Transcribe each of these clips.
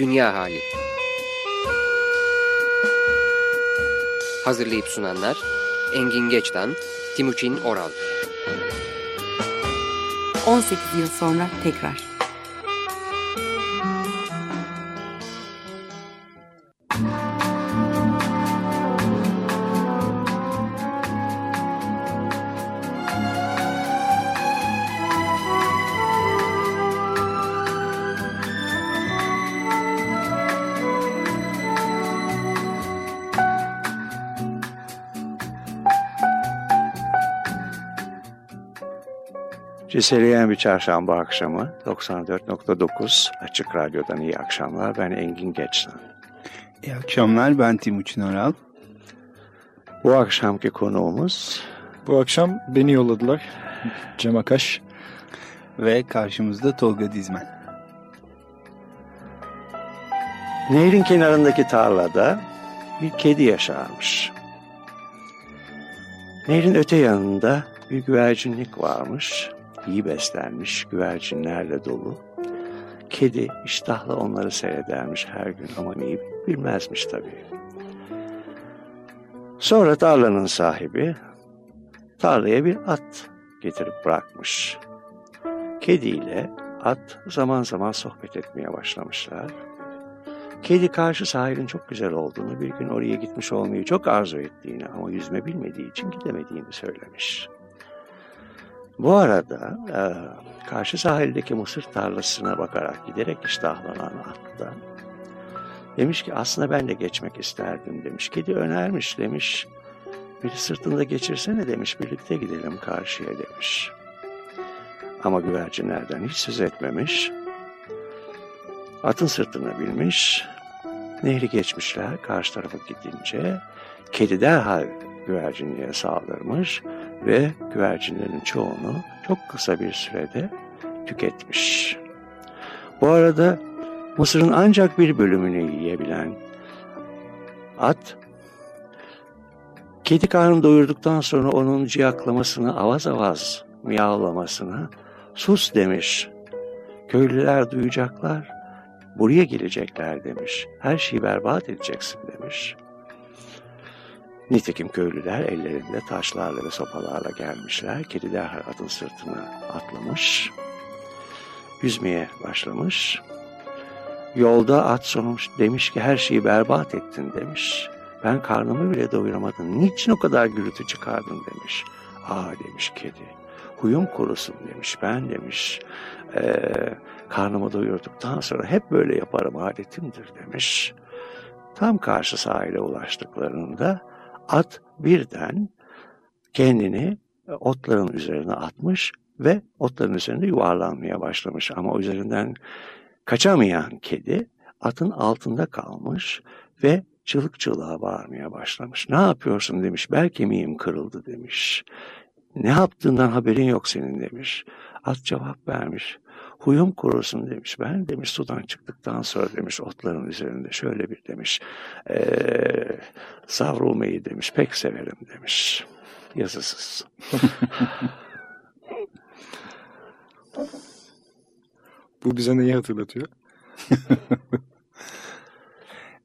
Dünya Hali. Hazırlayıp sunanlar Engin Geçtan, Timuçin Oral. 18 yıl sonra tekrar Ciseleyen bir çarşamba akşamı 94.9 Açık Radyo'dan iyi akşamlar. Ben Engin Geçsan. İyi akşamlar ben Timuçin Oral. Bu akşamki konuğumuz... Bu akşam beni yolladılar. Cem Akaş. Ve karşımızda Tolga Dizmen. Nehrin kenarındaki tarlada bir kedi yaşarmış. Nehrin öte yanında bir güvercinlik varmış iyi beslenmiş, güvercinlerle dolu. Kedi iştahla onları seyredermiş her gün ama neyi bilmezmiş tabii. Sonra tarlanın sahibi tarlaya bir at getirip bırakmış. Kedi ile at zaman zaman sohbet etmeye başlamışlar. Kedi karşı sahilin çok güzel olduğunu, bir gün oraya gitmiş olmayı çok arzu ettiğini ama yüzme bilmediği için gidemediğini söylemiş. Bu arada e, karşı sahildeki mısır tarlasına bakarak giderek iştahlanan atta demiş ki aslında ben de geçmek isterdim demiş. Kedi önermiş demiş. Bir sırtında geçirsene demiş birlikte gidelim karşıya demiş. Ama güvercinlerden hiç söz etmemiş. Atın sırtına binmiş. Nehri geçmişler karşı tarafa gidince kedi derhal güvercinliğe saldırmış ve güvercinlerin çoğunu çok kısa bir sürede tüketmiş. Bu arada Mısır'ın ancak bir bölümünü yiyebilen at, kedi karnını doyurduktan sonra onun ciyaklamasını, avaz avaz miyavlamasını sus demiş. Köylüler duyacaklar, buraya gelecekler demiş. Her şeyi berbat edeceksin demiş. Nitekim köylüler ellerinde taşlarla ve sopalarla gelmişler. Kedi derhal atın sırtına atlamış. Yüzmeye başlamış. Yolda at sormuş demiş ki her şeyi berbat ettin demiş. Ben karnımı bile doyuramadım. Niçin o kadar gürültü çıkardın demiş. Aa demiş kedi. Huyum kurusun demiş. Ben demiş e, karnımı doyurduktan sonra hep böyle yaparım adetimdir demiş. Tam karşı sahile ulaştıklarında At birden kendini otların üzerine atmış ve otların üzerinde yuvarlanmaya başlamış. Ama üzerinden kaçamayan kedi atın altında kalmış ve çığlık çığlığa bağırmaya başlamış. Ne yapıyorsun demiş. Bel kemiğim kırıldı demiş. Ne yaptığından haberin yok senin demiş. At cevap vermiş. Huyum kurusun demiş. Ben demiş sudan çıktıktan sonra demiş otların üzerinde şöyle bir demiş. E, savrulmayı demiş pek severim demiş. Yazısız. Bu bize neyi hatırlatıyor?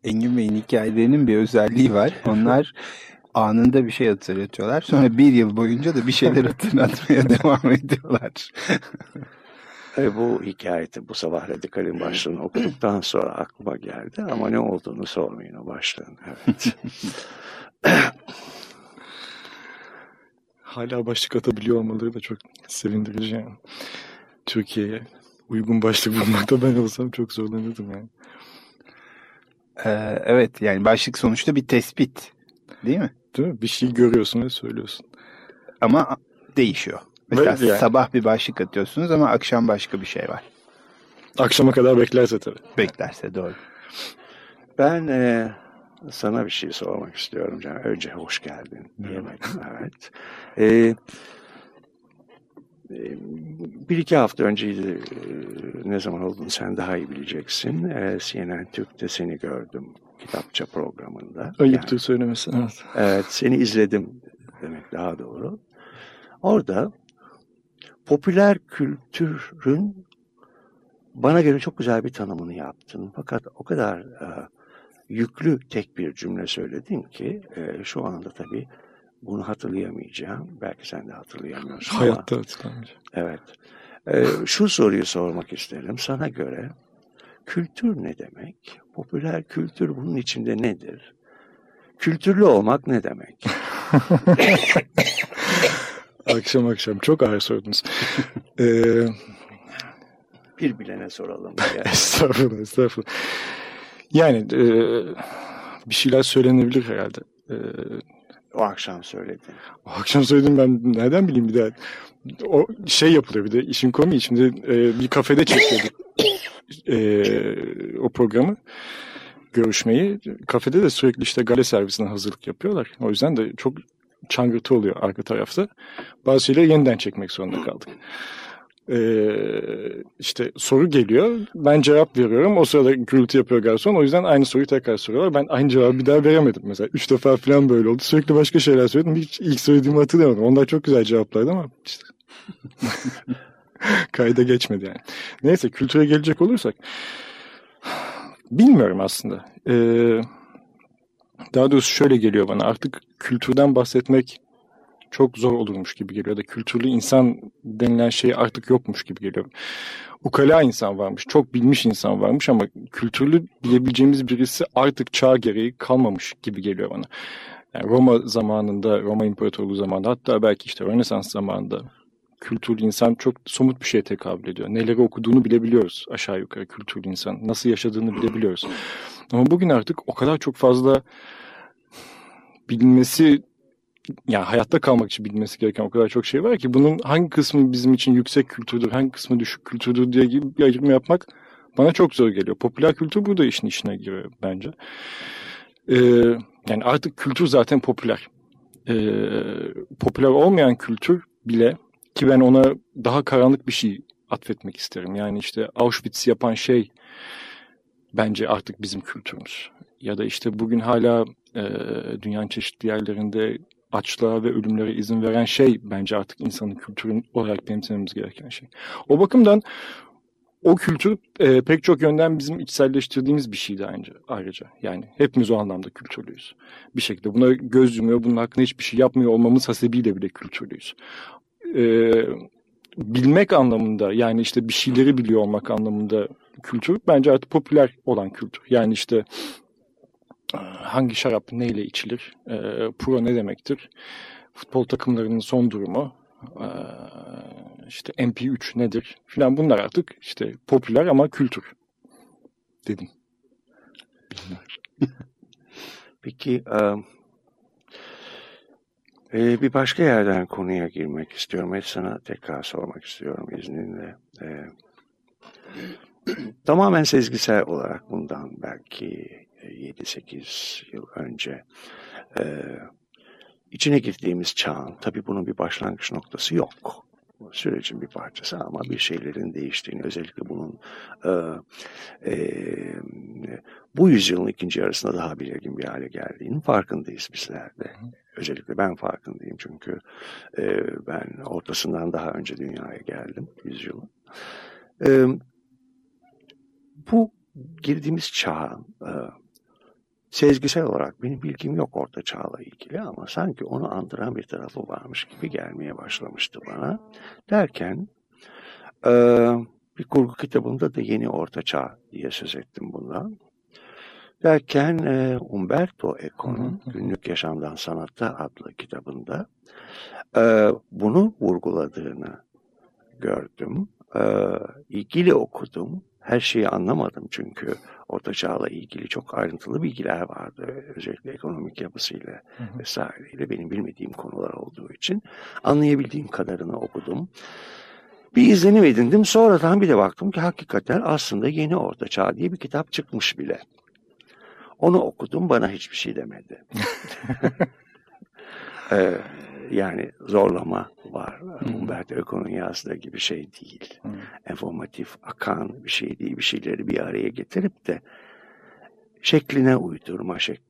Engin Bey'in hikayelerinin bir özelliği var. Onlar anında bir şey hatırlatıyorlar. Sonra bir yıl boyunca da bir şeyler hatırlatmaya devam ediyorlar. E, bu hikayeti bu sabah Radikal'in başlığını okuduktan sonra aklıma geldi ama ne olduğunu sormayın o başlığın. Evet. Hala başlık atabiliyor olmaları da çok sevindirici yani. Türkiye'ye uygun başlık bulmakta ben olsam çok zorlanırdım yani. Ee, evet yani başlık sonuçta bir tespit değil mi? Değil mi? Bir şey görüyorsun ve söylüyorsun. Ama değişiyor. Mesela yani. sabah bir başlık atıyorsunuz ama akşam başka bir şey var. Akşama kadar beklerse tabii. Beklerse doğru. Ben e, sana bir şey sormak istiyorum canım. Önce hoş geldin. Diyemedim. evet. E, e, bir iki hafta önceydi e, ne zaman olduğunu sen daha iyi bileceksin. E, CNN Türk'te seni gördüm kitapça programında. Ayıptır yani, söylemesi. Evet. evet seni izledim demek daha doğru. Orada popüler kültürün bana göre çok güzel bir tanımını yaptın. Fakat o kadar e, yüklü tek bir cümle söyledin ki e, şu anda tabii bunu hatırlayamayacağım. Belki sen de hatırlayamıyorsun Hayatta ama. hatırlamayacağım. Evet. E, şu soruyu sormak isterim. Sana göre kültür ne demek? Popüler kültür bunun içinde nedir? Kültürlü olmak ne demek? akşam akşam çok ağır sordunuz. ee, bir bilene soralım. estağfurullah, estağfurullah. Yani e, bir şeyler söylenebilir herhalde. E, o akşam söyledin. o akşam söyledim ben nereden bileyim bir daha. O şey yapılıyor bir de işin komiği şimdi e, bir kafede çekiyorduk e, o programı görüşmeyi. Kafede de sürekli işte gale servisine hazırlık yapıyorlar. O yüzden de çok çangırtı oluyor arka tarafta. Bazı yeniden çekmek zorunda kaldık. Ee, işte soru geliyor. Ben cevap veriyorum. O sırada gürültü yapıyor garson. O yüzden aynı soruyu tekrar soruyorlar. Ben aynı cevabı bir daha veremedim. Mesela üç defa falan böyle oldu. Sürekli başka şeyler söyledim. Hiç ilk söylediğimi hatırlayamadım. Onlar çok güzel cevaplardı ama işte kayda geçmedi yani. Neyse kültüre gelecek olursak bilmiyorum aslında. Ee, daha doğrusu şöyle geliyor bana. Artık kültürden bahsetmek çok zor olurmuş gibi geliyor. Da kültürlü insan denilen şey artık yokmuş gibi geliyor. Ukala insan varmış, çok bilmiş insan varmış ama kültürlü bilebileceğimiz birisi artık çağ gereği kalmamış gibi geliyor bana. Yani Roma zamanında, Roma İmparatorluğu zamanında hatta belki işte Rönesans zamanında kültürlü insan çok somut bir şeye tekabül ediyor. Neleri okuduğunu bilebiliyoruz aşağı yukarı kültürlü insan. Nasıl yaşadığını bilebiliyoruz. Ama bugün artık o kadar çok fazla bilinmesi yani hayatta kalmak için bilmesi gereken o kadar çok şey var ki bunun hangi kısmı bizim için yüksek kültürdür, hangi kısmı düşük kültürdür diye bir ayrım yapmak bana çok zor geliyor. Popüler kültür burada işin içine giriyor bence. Ee, yani artık kültür zaten popüler. Ee, popüler olmayan kültür bile ki ben ona daha karanlık bir şey atfetmek isterim. Yani işte Auschwitz yapan şey bence artık bizim kültürümüz. Ya da işte bugün hala e, dünyanın çeşitli yerlerinde açlığa ve ölümlere izin veren şey bence artık insanın kültürün olarak benimsememiz gereken şey. O bakımdan o kültür e, pek çok yönden bizim içselleştirdiğimiz bir şeydi ayrıca, ayrıca. Yani hepimiz o anlamda kültürlüyüz. Bir şekilde buna göz yumuyor, bunun hakkında hiçbir şey yapmıyor olmamız hasebiyle bile kültürlüyüz. E, bilmek anlamında yani işte bir şeyleri biliyor olmak anlamında kültür bence artık popüler olan kültür. Yani işte hangi şarap neyle içilir, e, pro ne demektir, futbol takımlarının son durumu, e, işte MP3 nedir filan bunlar artık işte popüler ama kültür dedim. Peki e, bir başka yerden konuya girmek istiyorum. ve sana tekrar sormak istiyorum izninle. E, tamamen sezgisel olarak bundan belki 7-8 yıl önce e, içine girdiğimiz çağın, tabii bunun bir başlangıç noktası yok. Bu sürecin bir parçası ama bir şeylerin değiştiğini, özellikle bunun e, e, bu yüzyılın ikinci yarısında daha belirgin bir hale geldiğinin farkındayız bizler de. Özellikle ben farkındayım çünkü e, ben ortasından daha önce dünyaya geldim yüzyılın. E, bu girdiğimiz çağın e, sezgisel olarak benim bilgim yok orta çağla ilgili ama sanki onu andıran bir tarafı varmış gibi gelmeye başlamıştı bana. Derken e, bir kurgu kitabımda da yeni orta çağ diye söz ettim bundan. Derken e, Umberto Eco'nun Günlük Yaşamdan Sanatta adlı kitabında e, bunu vurguladığını gördüm. E, ilgili okudum. Her şeyi anlamadım çünkü Orta Çağ'la ilgili çok ayrıntılı bilgiler vardı. Özellikle ekonomik yapısıyla hı hı. vesaireyle benim bilmediğim konular olduğu için anlayabildiğim kadarını okudum. Bir izlenim edindim. Sonradan bir de baktım ki hakikaten aslında Yeni Orta Çağ diye bir kitap çıkmış bile. Onu okudum bana hiçbir şey demedi. ee, yani zorlama var. Hmm. Umberto Eco'nun yazdığı gibi şey değil. Hmm. Enformatif, akan bir şey değil. Bir şeyleri bir araya getirip de şekline uydurma şek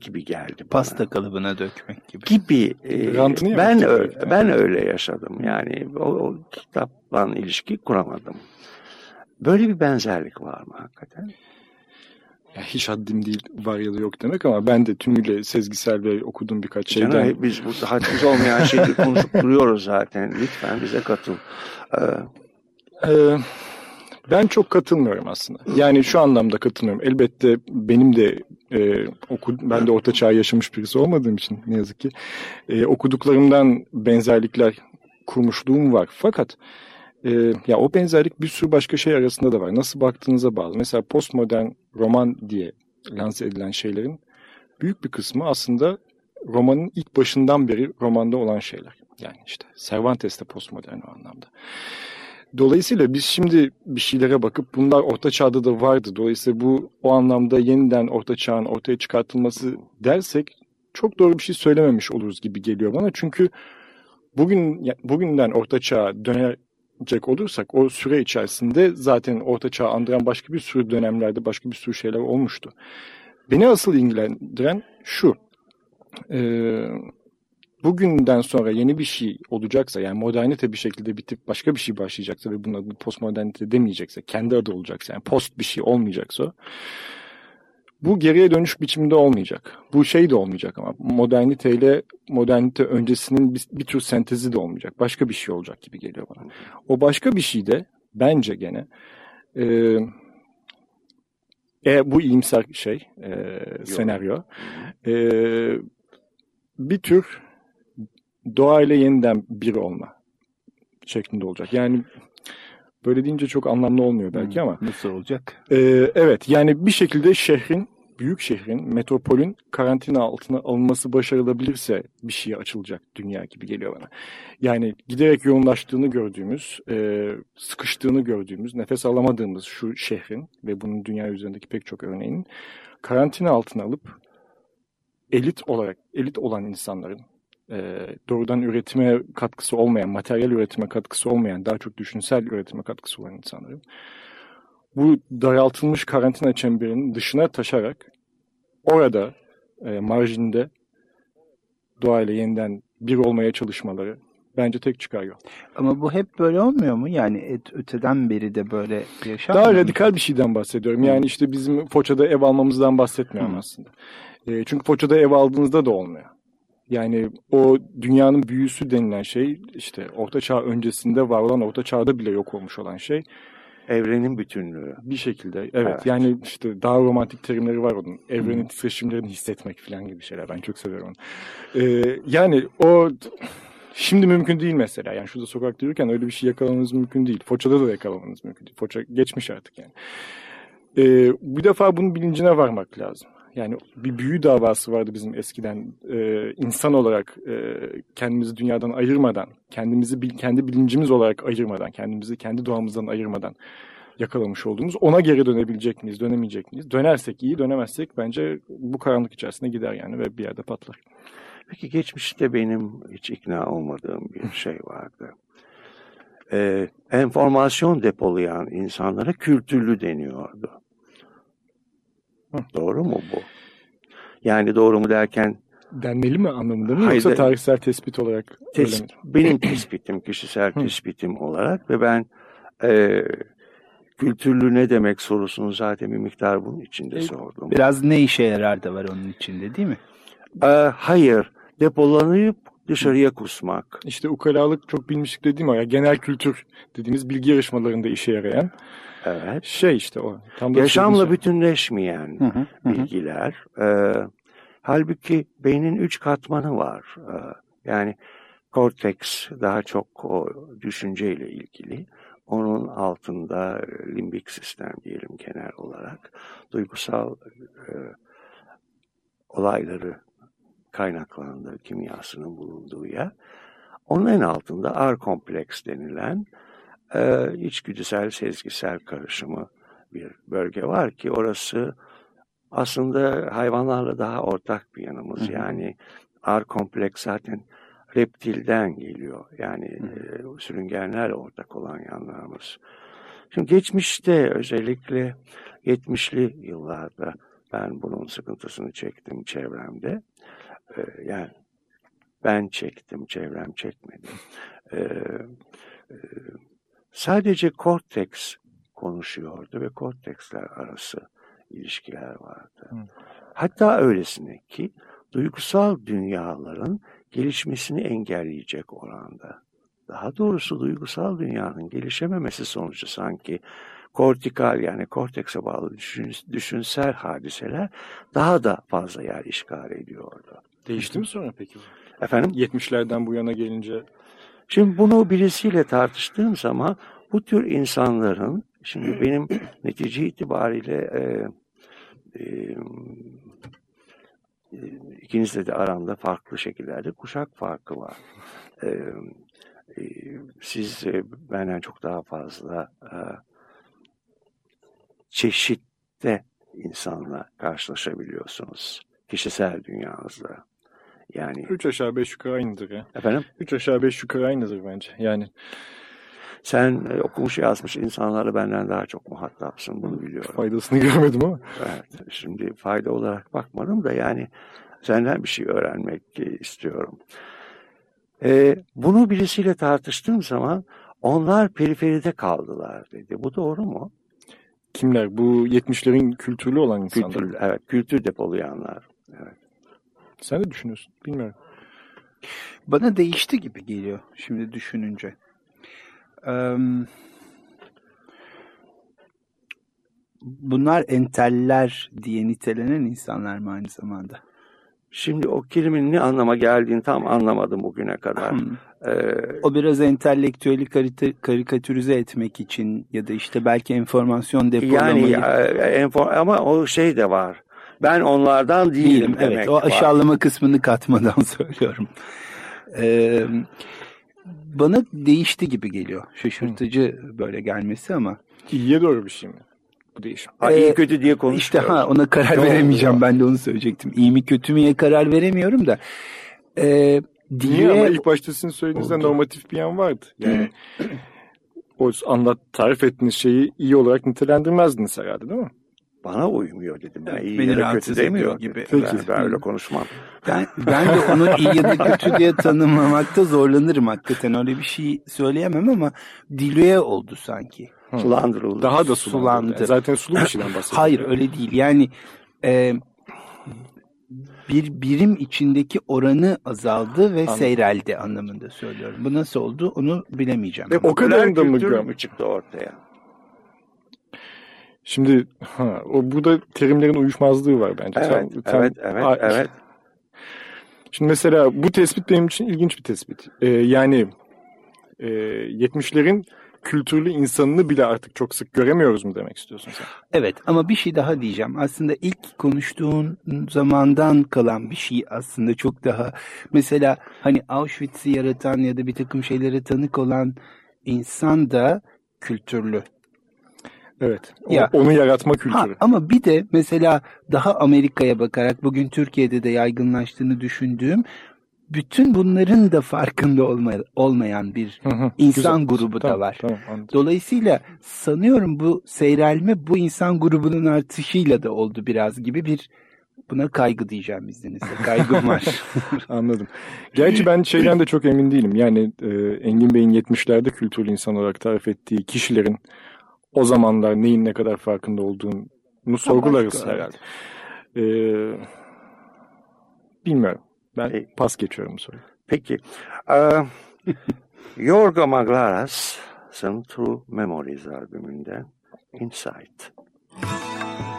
gibi geldi bana. Pasta kalıbına dökmek gibi. Gibi. E, ben öyle, ben öyle yaşadım. Yani o, o kitapla ilişki kuramadım. böyle bir benzerlik var mı hakikaten? Ya hiç haddim değil var ya da yok demek ama ben de tümüyle sezgisel ve okuduğum birkaç şeyden... Canım, biz burada haddimiz olmayan şeyleri konuşup duruyoruz zaten. Lütfen bize katıl. Ee, Ee, ben çok katılmıyorum aslında. Yani şu anlamda katılmıyorum. Elbette benim de e, oku, ben de orta çağ yaşamış birisi olmadığım için ne yazık ki e, okuduklarımdan benzerlikler kurmuşluğum var. Fakat e, ya o benzerlik bir sürü başka şey arasında da var. Nasıl baktığınıza bağlı. Mesela postmodern roman diye lanse edilen şeylerin büyük bir kısmı aslında romanın ilk başından beri romanda olan şeyler. Yani işte Cervantes de postmodern o anlamda. Dolayısıyla biz şimdi bir şeylere bakıp bunlar orta çağda da vardı. Dolayısıyla bu o anlamda yeniden orta çağın ortaya çıkartılması dersek çok doğru bir şey söylememiş oluruz gibi geliyor bana. Çünkü bugün bugünden orta çağa dönecek olursak o süre içerisinde zaten orta çağı andıran başka bir sürü dönemlerde başka bir sürü şeyler olmuştu. Beni asıl ilgilendiren şu. Ee, bugünden sonra yeni bir şey olacaksa yani modernite bir şekilde bitip başka bir şey başlayacaksa ve bunun adını postmodernite demeyecekse kendi adı olacaksa yani post bir şey olmayacaksa bu geriye dönüş biçiminde olmayacak. Bu şey de olmayacak ama modernite ile modernite öncesinin bir, bir tür sentezi de olmayacak. Başka bir şey olacak gibi geliyor bana. O başka bir şey de bence gene e, e, bu iyimser şey e, senaryo e, bir tür doğayla yeniden bir olma şeklinde olacak. Yani böyle deyince çok anlamlı olmuyor belki hmm, ama. Nasıl olacak? E, evet yani bir şekilde şehrin, büyük şehrin, metropolün karantina altına alınması başarılabilirse bir şey açılacak dünya gibi geliyor bana. Yani giderek yoğunlaştığını gördüğümüz, e, sıkıştığını gördüğümüz, nefes alamadığımız şu şehrin ve bunun dünya üzerindeki pek çok örneğinin karantina altına alıp elit olarak, elit olan insanların e, doğrudan üretime katkısı olmayan, materyal üretime katkısı olmayan, daha çok düşünsel üretime katkısı olan insanların bu daraltılmış karantina çemberinin dışına taşarak orada e, marjinde doğayla yeniden bir olmaya çalışmaları bence tek çıkar yol. Ama bu hep böyle olmuyor mu? Yani et, öteden beri de böyle yaşanmıyor Daha radikal bir şeyden bahsediyorum. Yani işte bizim Foça'da ev almamızdan bahsetmiyorum Hı. aslında. E, çünkü Foça'da ev aldığınızda da olmuyor. Yani o dünyanın büyüsü denilen şey işte Orta Çağ öncesinde var olan Orta Çağ'da bile yok olmuş olan şey. Evrenin bütünlüğü. Bir şekilde evet, evet. yani işte daha romantik terimleri var onun. Evrenin hmm. titreşimlerini hissetmek falan gibi şeyler ben çok seviyorum onu. Ee, yani o şimdi mümkün değil mesela. Yani şurada sokakta yürürken öyle bir şey yakalamanız mümkün değil. Foça'da da yakalamanız mümkün değil. Foça geçmiş artık yani. Ee, bir defa bunun bilincine varmak lazım. Yani bir büyü davası vardı bizim eskiden e, insan olarak e, kendimizi dünyadan ayırmadan, kendimizi kendi bilincimiz olarak ayırmadan, kendimizi kendi doğamızdan ayırmadan yakalamış olduğumuz ona geri dönebilecek miyiz, dönemeyecek miyiz? Dönersek iyi, dönemezsek bence bu karanlık içerisinde gider yani ve bir yerde patlar. Peki geçmişte benim hiç ikna olmadığım bir şey vardı. Ee, enformasyon depolayan insanlara kültürlü deniyordu. Hı. Doğru mu bu? Yani doğru mu derken denmeli mi anlamında mı Hayır, yoksa tarihsel tespit olarak tes Benim tespitim, kişisel tespitim olarak ve ben e, kültürlü ne demek sorusunu zaten bir miktar bunun içinde e, sordum. Biraz ne işe yarar da var onun içinde değil mi? E, hayır, depolanıp dışarıya kusmak. İşte ukalalık çok bilmişlik dediğim o ya genel kültür dediğimiz bilgi yarışmalarında işe yarayan Evet. Şey işte o. Tam Yaşamla şey. bütünleşmeyen hı hı, hı. bilgiler. E, halbuki beynin üç katmanı var. E, yani korteks daha çok o düşünceyle ilgili. Onun altında limbik sistem diyelim genel olarak. Duygusal e, olayları kaynaklandığı kimyasının bulunduğu yer. Onun en altında R kompleks denilen e, içgüdüsel, sezgisel karışımı bir bölge var ki orası aslında hayvanlarla daha ortak bir yanımız. Hı hı. Yani ar kompleks zaten reptilden geliyor. Yani e, sürüngenlerle ortak olan yanlarımız. Şimdi geçmişte özellikle 70'li yıllarda ben bunun sıkıntısını çektim çevremde. E, yani ben çektim, çevrem çekmedi. E, e, sadece korteks konuşuyordu ve korteksler arası ilişkiler vardı. Hı. Hatta öylesine ki duygusal dünyaların gelişmesini engelleyecek oranda. Daha doğrusu duygusal dünyanın gelişememesi sonucu sanki kortikal yani kortekse bağlı düşün, düşünsel hadiseler daha da fazla yer işgal ediyordu. Değişti mi sonra peki? Efendim? 70'lerden bu yana gelince. Şimdi bunu birisiyle tartıştığım zaman bu tür insanların şimdi benim netice itibariyle e, e, ikinizle de aramda farklı şekillerde kuşak farkı var. E, e, siz e, benden çok daha fazla e, çeşitte insanla karşılaşabiliyorsunuz. Kişisel dünyanızda. Yani üç aşağı beş yukarı aynıdır ya. Efendim? Üç aşağı beş yukarı aynıdır bence. Yani sen e, okumuş yazmış insanlarla benden daha çok muhatapsın bunu biliyorum. Faydasını görmedim ama. Evet. Şimdi fayda olarak bakmadım da yani senden bir şey öğrenmek istiyorum. Ee, bunu birisiyle tartıştığım zaman onlar periferide kaldılar dedi. Bu doğru mu? Kimler? Bu 70'lerin kültürlü olan insanlar. Kültür, evet, kültür depolayanlar. Evet. Sen de düşünüyorsun. Bilmiyorum. Bana değişti gibi geliyor şimdi düşününce. bunlar enteller diye nitelenen insanlar mı aynı zamanda? Şimdi o kelimenin ne anlama geldiğini tam anlamadım bugüne kadar. Hmm. Ee, o biraz entelektüeli karikatürize etmek için ya da işte belki enformasyon depolamayı. Yani enfor ama o şey de var. Ben onlardan değilim, değilim demek Evet o aşağılama var. kısmını katmadan söylüyorum. Ee, bana değişti gibi geliyor. Şaşırtıcı hmm. böyle gelmesi ama. İyiye doğru bir şey mi? Bu değişim. Ha, ee, iyi kötü diye konuşuyoruz. İşte ha ona karar Doğru. veremeyeceğim. Ben de onu söyleyecektim. İyi mi kötü müye karar veremiyorum da. Ee, Niye ama ilk başta sizin söylediğinizde oldu. normatif bir yan vardı. Yani o anlat tarif ettiğiniz şeyi iyi olarak nitelendirmezdiniz herhalde değil mi? Bana uymuyor dedim. Ben iyi Beni ya kötü demiyor gibi. Peki. Ben, ben öyle konuşmam. Ben, ben de onu iyi ya da kötü diye tanımlamakta zorlanırım hakikaten. Öyle bir şey söyleyemem ama dilüye oldu sanki. Sulandırıldı. Daha da sulandı. sulandı. Yani zaten sulu bir şeyden bahsediyor. Hayır öyle değil. Yani e, bir birim içindeki oranı azaldı ve Anladım. seyreldi anlamında söylüyorum. Bu nasıl oldu onu bilemeyeceğim. E, o kadar da mı çıktı ortaya? Şimdi ha, o burada terimlerin uyuşmazlığı var bence. Evet, tam, evet, evet, a, evet. Şimdi mesela bu tespit benim için ilginç bir tespit. Ee, yani e, 70'lerin kültürlü insanını bile artık çok sık göremiyoruz mu demek istiyorsun sen? Evet ama bir şey daha diyeceğim. Aslında ilk konuştuğun zamandan kalan bir şey aslında çok daha. Mesela hani Auschwitz'i yaratan ya da bir takım şeylere tanık olan insan da kültürlü Evet. Ya, onu yaratma kültürü. Ha, ama bir de mesela daha Amerika'ya bakarak bugün Türkiye'de de yaygınlaştığını düşündüğüm bütün bunların da farkında olma, olmayan bir hı hı, insan güzel. grubu tamam, da var. Tamam, Dolayısıyla sanıyorum bu seyrelme bu insan grubunun artışıyla da oldu biraz gibi bir buna kaygı diyeceğim izninizle. Kaygım var. Anladım. Gerçi ben şeyden de çok emin değilim. Yani e, Engin Bey'in 70'lerde kültürlü insan olarak tarif ettiği kişilerin o zamanlar neyin ne kadar farkında olduğunu sorgularız herhalde. Ee, bilmiyorum. Ben Peki. pas geçiyorum soruyu. Peki. Uh, Yorgo Maglaras'ın True Memories albümünden Insight. Ee,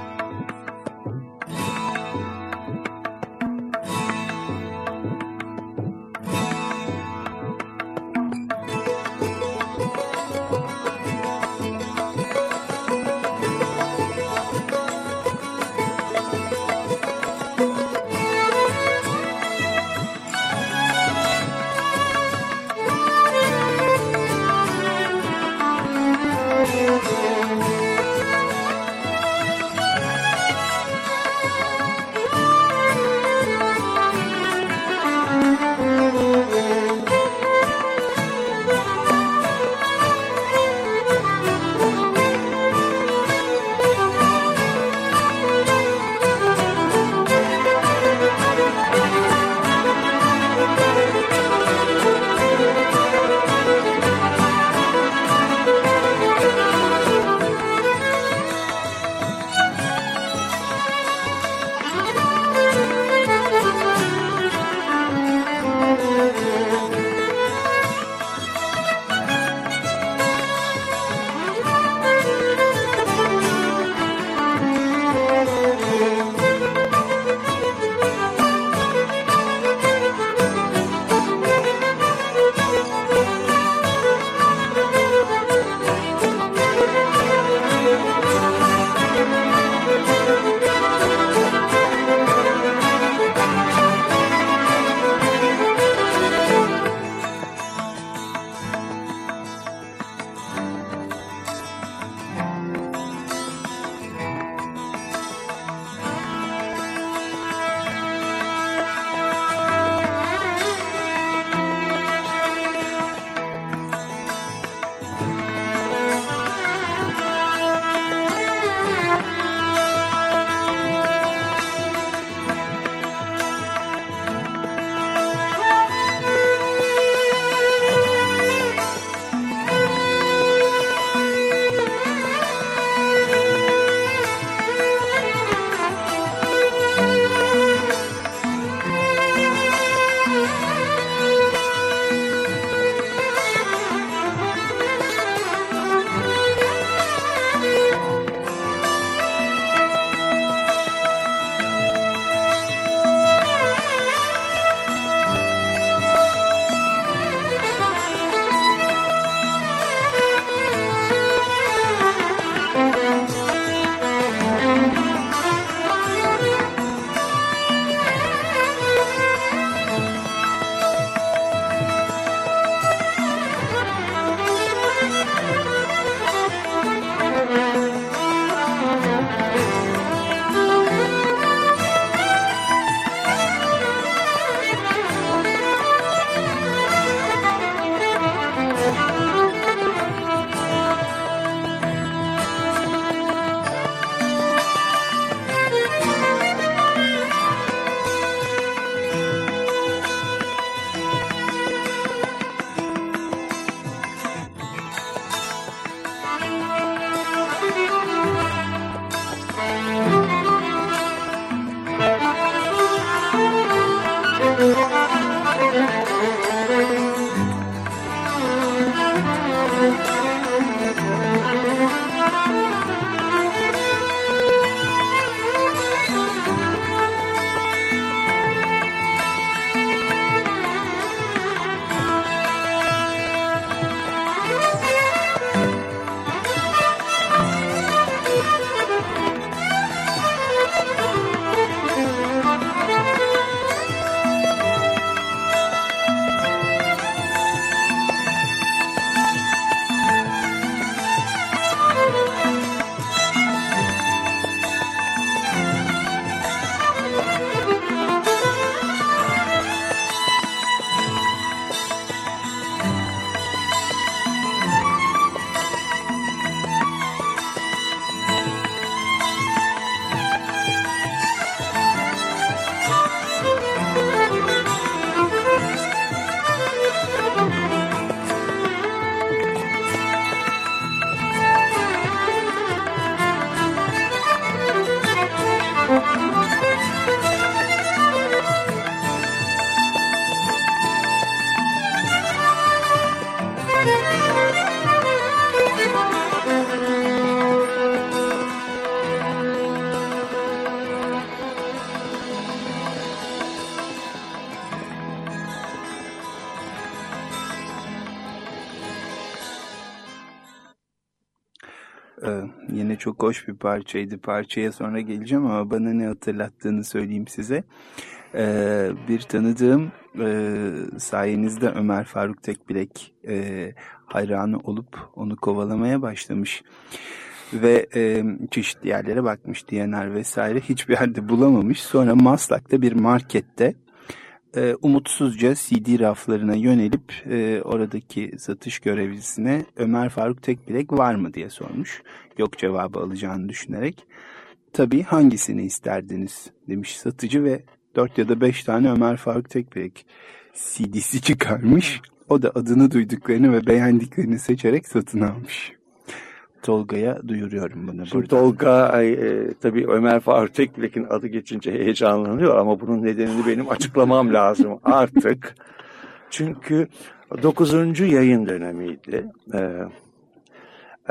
çok hoş bir parçaydı. Parçaya sonra geleceğim ama bana ne hatırlattığını söyleyeyim size. Ee, bir tanıdığım e, sayenizde Ömer Faruk Tekbilek e, hayranı olup onu kovalamaya başlamış. Ve e, çeşitli yerlere bakmış DNR vesaire hiçbir yerde bulamamış. Sonra Maslak'ta bir markette e, umutsuzca CD raflarına yönelip e, oradaki satış görevlisine Ömer Faruk Tekbilek var mı diye sormuş. Yok cevabı alacağını düşünerek. Tabii hangisini isterdiniz demiş satıcı ve 4 ya da 5 tane Ömer Faruk Tekbilek CD'si çıkarmış. O da adını duyduklarını ve beğendiklerini seçerek satın almış. Tolga'ya duyuruyorum bunu Şimdi burada. Tolga e, tabii Ömer Faruk Tekbilek'in adı geçince heyecanlanıyor ama bunun nedenini benim açıklamam lazım artık. Çünkü 9. yayın dönemiydi. E,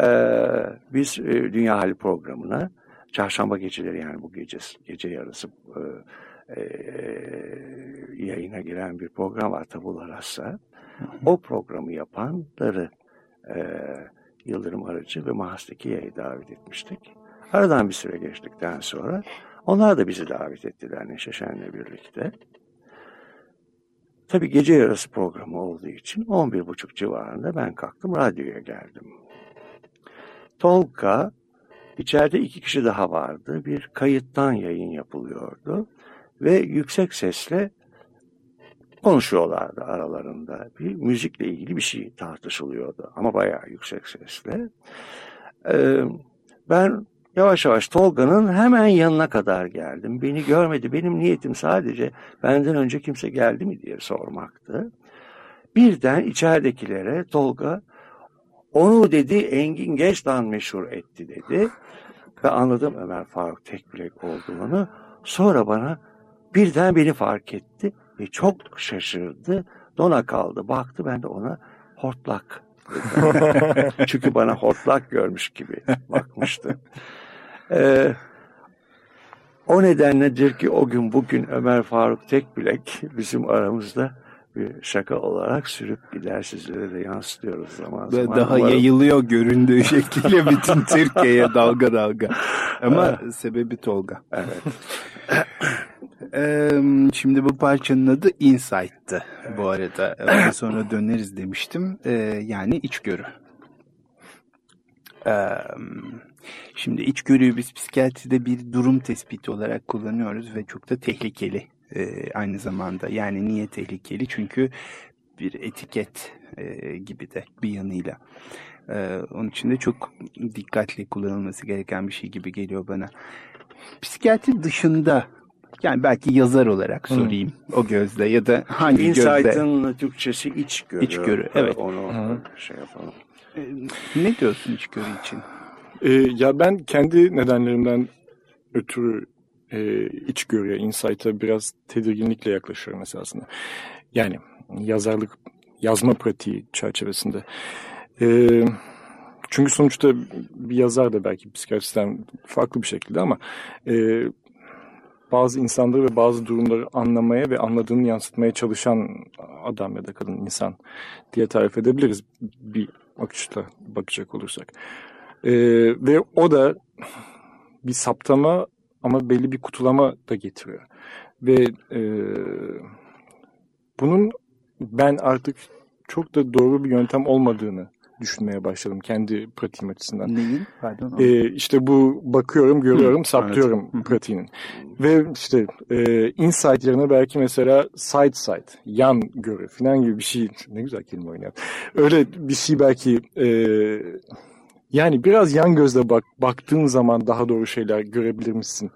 e, biz e, Dünya Hali programına çarşamba geceleri yani bu gece gece yarısı e, e, yayına giren bir program var Tabula Rasa. O programı yapanları e, Yıldırım Arıcı ve Mahas'taki yayı davet etmiştik. Aradan bir süre geçtikten sonra onlar da bizi davet ettiler Neşe Şen'le birlikte. Tabii gece yarısı programı olduğu için 11.30 civarında ben kalktım radyoya geldim. Tolga içeride iki kişi daha vardı. Bir kayıttan yayın yapılıyordu ve yüksek sesle konuşuyorlardı aralarında. Bir müzikle ilgili bir şey tartışılıyordu ama bayağı yüksek sesle. Ee, ben yavaş yavaş Tolga'nın hemen yanına kadar geldim. Beni görmedi. Benim niyetim sadece benden önce kimse geldi mi diye sormaktı. Birden içeridekilere Tolga onu dedi Engin Geçtan meşhur etti dedi. Ve anladım Ömer Faruk Tekbilek olduğunu. Sonra bana birden beni fark etti ve çok şaşırdı. Dona kaldı. Baktı ben de ona hortlak. Çünkü bana hortlak görmüş gibi bakmıştı. Ee, o nedenledir ki o gün bugün Ömer Faruk Tekbilek bizim aramızda bir şaka olarak sürüp gider sizlere de yansıtıyoruz zaman zaman. daha Umarım- yayılıyor göründüğü şekilde bütün Türkiye'ye dalga dalga. Ama sebebi Tolga. Evet. Ee, şimdi bu parçanın adı Insight'tı bu arada. Ondan sonra döneriz demiştim. Ee, yani içgörü. Ee, şimdi içgörüyü biz psikiyatride bir durum tespiti olarak kullanıyoruz ve çok da tehlikeli ee, aynı zamanda. Yani niye tehlikeli? Çünkü bir etiket e, gibi de bir yanıyla. Ee, onun için de çok dikkatli kullanılması gereken bir şey gibi geliyor bana. Psikiyatri dışında yani belki yazar olarak sorayım o gözle ya da hangi gözle? Insight'ın Türkçesi içgörü. İçgörü, evet. Onu Hı. şey yapalım. Ee, Ne diyorsun içgörü için? Ee, ya ben kendi nedenlerimden ötürü e, içgörüye, insight'a biraz tedirginlikle yaklaşıyorum esasında. Yani yazarlık, yazma pratiği çerçevesinde. Ee, çünkü sonuçta bir yazar da belki psikiyatristen farklı bir şekilde ama e, bazı insanları ve bazı durumları anlamaya ve anladığını yansıtmaya çalışan adam ya da kadın insan diye tarif edebiliriz bir bakışla bakacak olursak. Ee, ve o da bir saptama ama belli bir kutulama da getiriyor. Ve e, bunun ben artık çok da doğru bir yöntem olmadığını düşünmeye başladım kendi pratiğim açısından. Neyin? Pardon. Ee, işte bu bakıyorum, görüyorum, Hı, saptıyorum evet. Pratiğinin. Ve işte e, insight yerine belki mesela side sight, yan görü falan gibi bir şey. Ne güzel kelime oynuyor. Öyle bir şey belki e, yani biraz yan gözle bak, baktığın zaman daha doğru şeyler görebilir misin?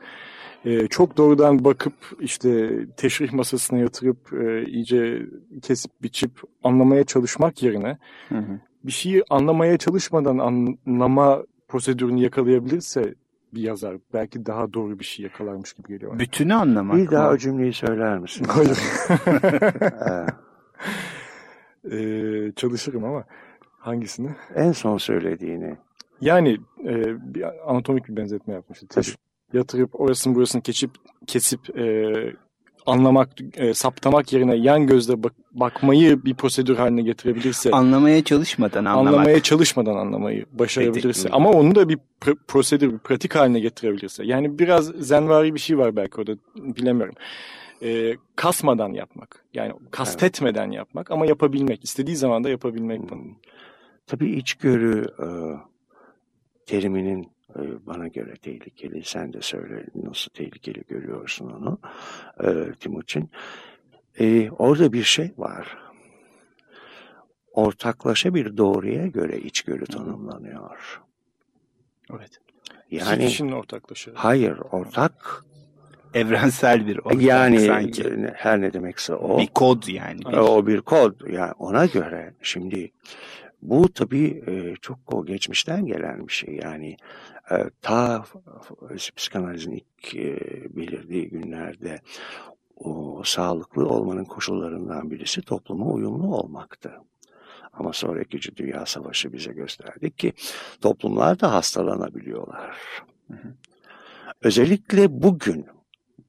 E, çok doğrudan bakıp işte teşrih masasına yatırıp e, iyice kesip biçip anlamaya çalışmak yerine Hı hı. Bir şeyi anlamaya çalışmadan anlama prosedürünü yakalayabilirse bir yazar belki daha doğru bir şey yakalarmış gibi geliyor. Bütünü anlamak Bir daha mı? o cümleyi söyler misin? Hayır. Ee, çalışırım ama hangisini? en son söylediğini. Yani e, bir anatomik bir benzetme yapmıştı. Yatırıp orasını burasını keçip kesip e, anlamak, e, saptamak yerine yan gözle bak, bakmayı bir prosedür haline getirebilirse. Anlamaya çalışmadan anlamak. Anlamaya çalışmadan anlamayı başarabilirse. Ama onu da bir pr- prosedür, bir pratik haline getirebilirse. Yani biraz zenvari bir şey var belki orada bilemiyorum. E, kasmadan yapmak. Yani kastetmeden evet. yapmak ama yapabilmek. istediği zaman da yapabilmek bunu. Hmm. Tabii içgörü e, teriminin bana göre tehlikeli. Sen de söyle nasıl tehlikeli görüyorsun onu e, Timuçin. E, orada bir şey var. Ortaklaşa bir doğruya göre içgörü tanımlanıyor. Evet. Yani kişinin ortaklaşa. Hayır, ortak evrensel bir ortak yani sanki. her ne demekse o. Bir kod yani. O bir kod. Yani ona göre şimdi bu tabii e, çok o geçmişten gelen bir şey. Yani e, ta psikanalizin ilk e, belirdiği günlerde o sağlıklı olmanın koşullarından birisi topluma uyumlu olmaktı. Ama sonra İkinci Dünya Savaşı bize gösterdi ki toplumlar da hastalanabiliyorlar. Hı hı. Özellikle bugün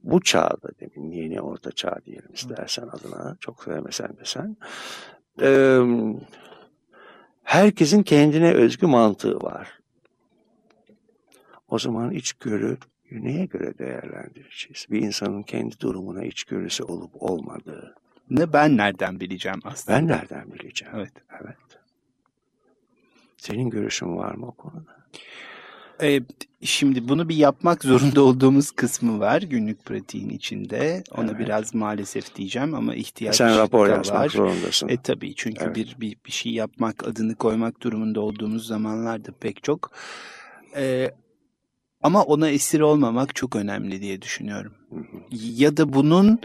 bu çağda demin yeni orta çağ diyelim istersen adına çok sevmesen de sen e, herkesin kendine özgü mantığı var. O zaman içgörü neye göre değerlendireceğiz? Bir insanın kendi durumuna içgörüsü olup olmadığı. Ne ben nereden bileceğim aslında? Ben nereden bileceğim? Evet. Evet. Senin görüşün var mı o konuda? Ee, şimdi bunu bir yapmak zorunda olduğumuz kısmı var günlük pratiğin içinde. Ona evet. biraz maalesef diyeceğim ama ihtiyaç Sen rapor da yazmak var. zorundasın. E tabii çünkü evet. bir, bir bir şey yapmak, adını koymak durumunda olduğumuz zamanlarda pek çok. Ee, ama ona esir olmamak çok önemli diye düşünüyorum. Hı hı. Ya da bunun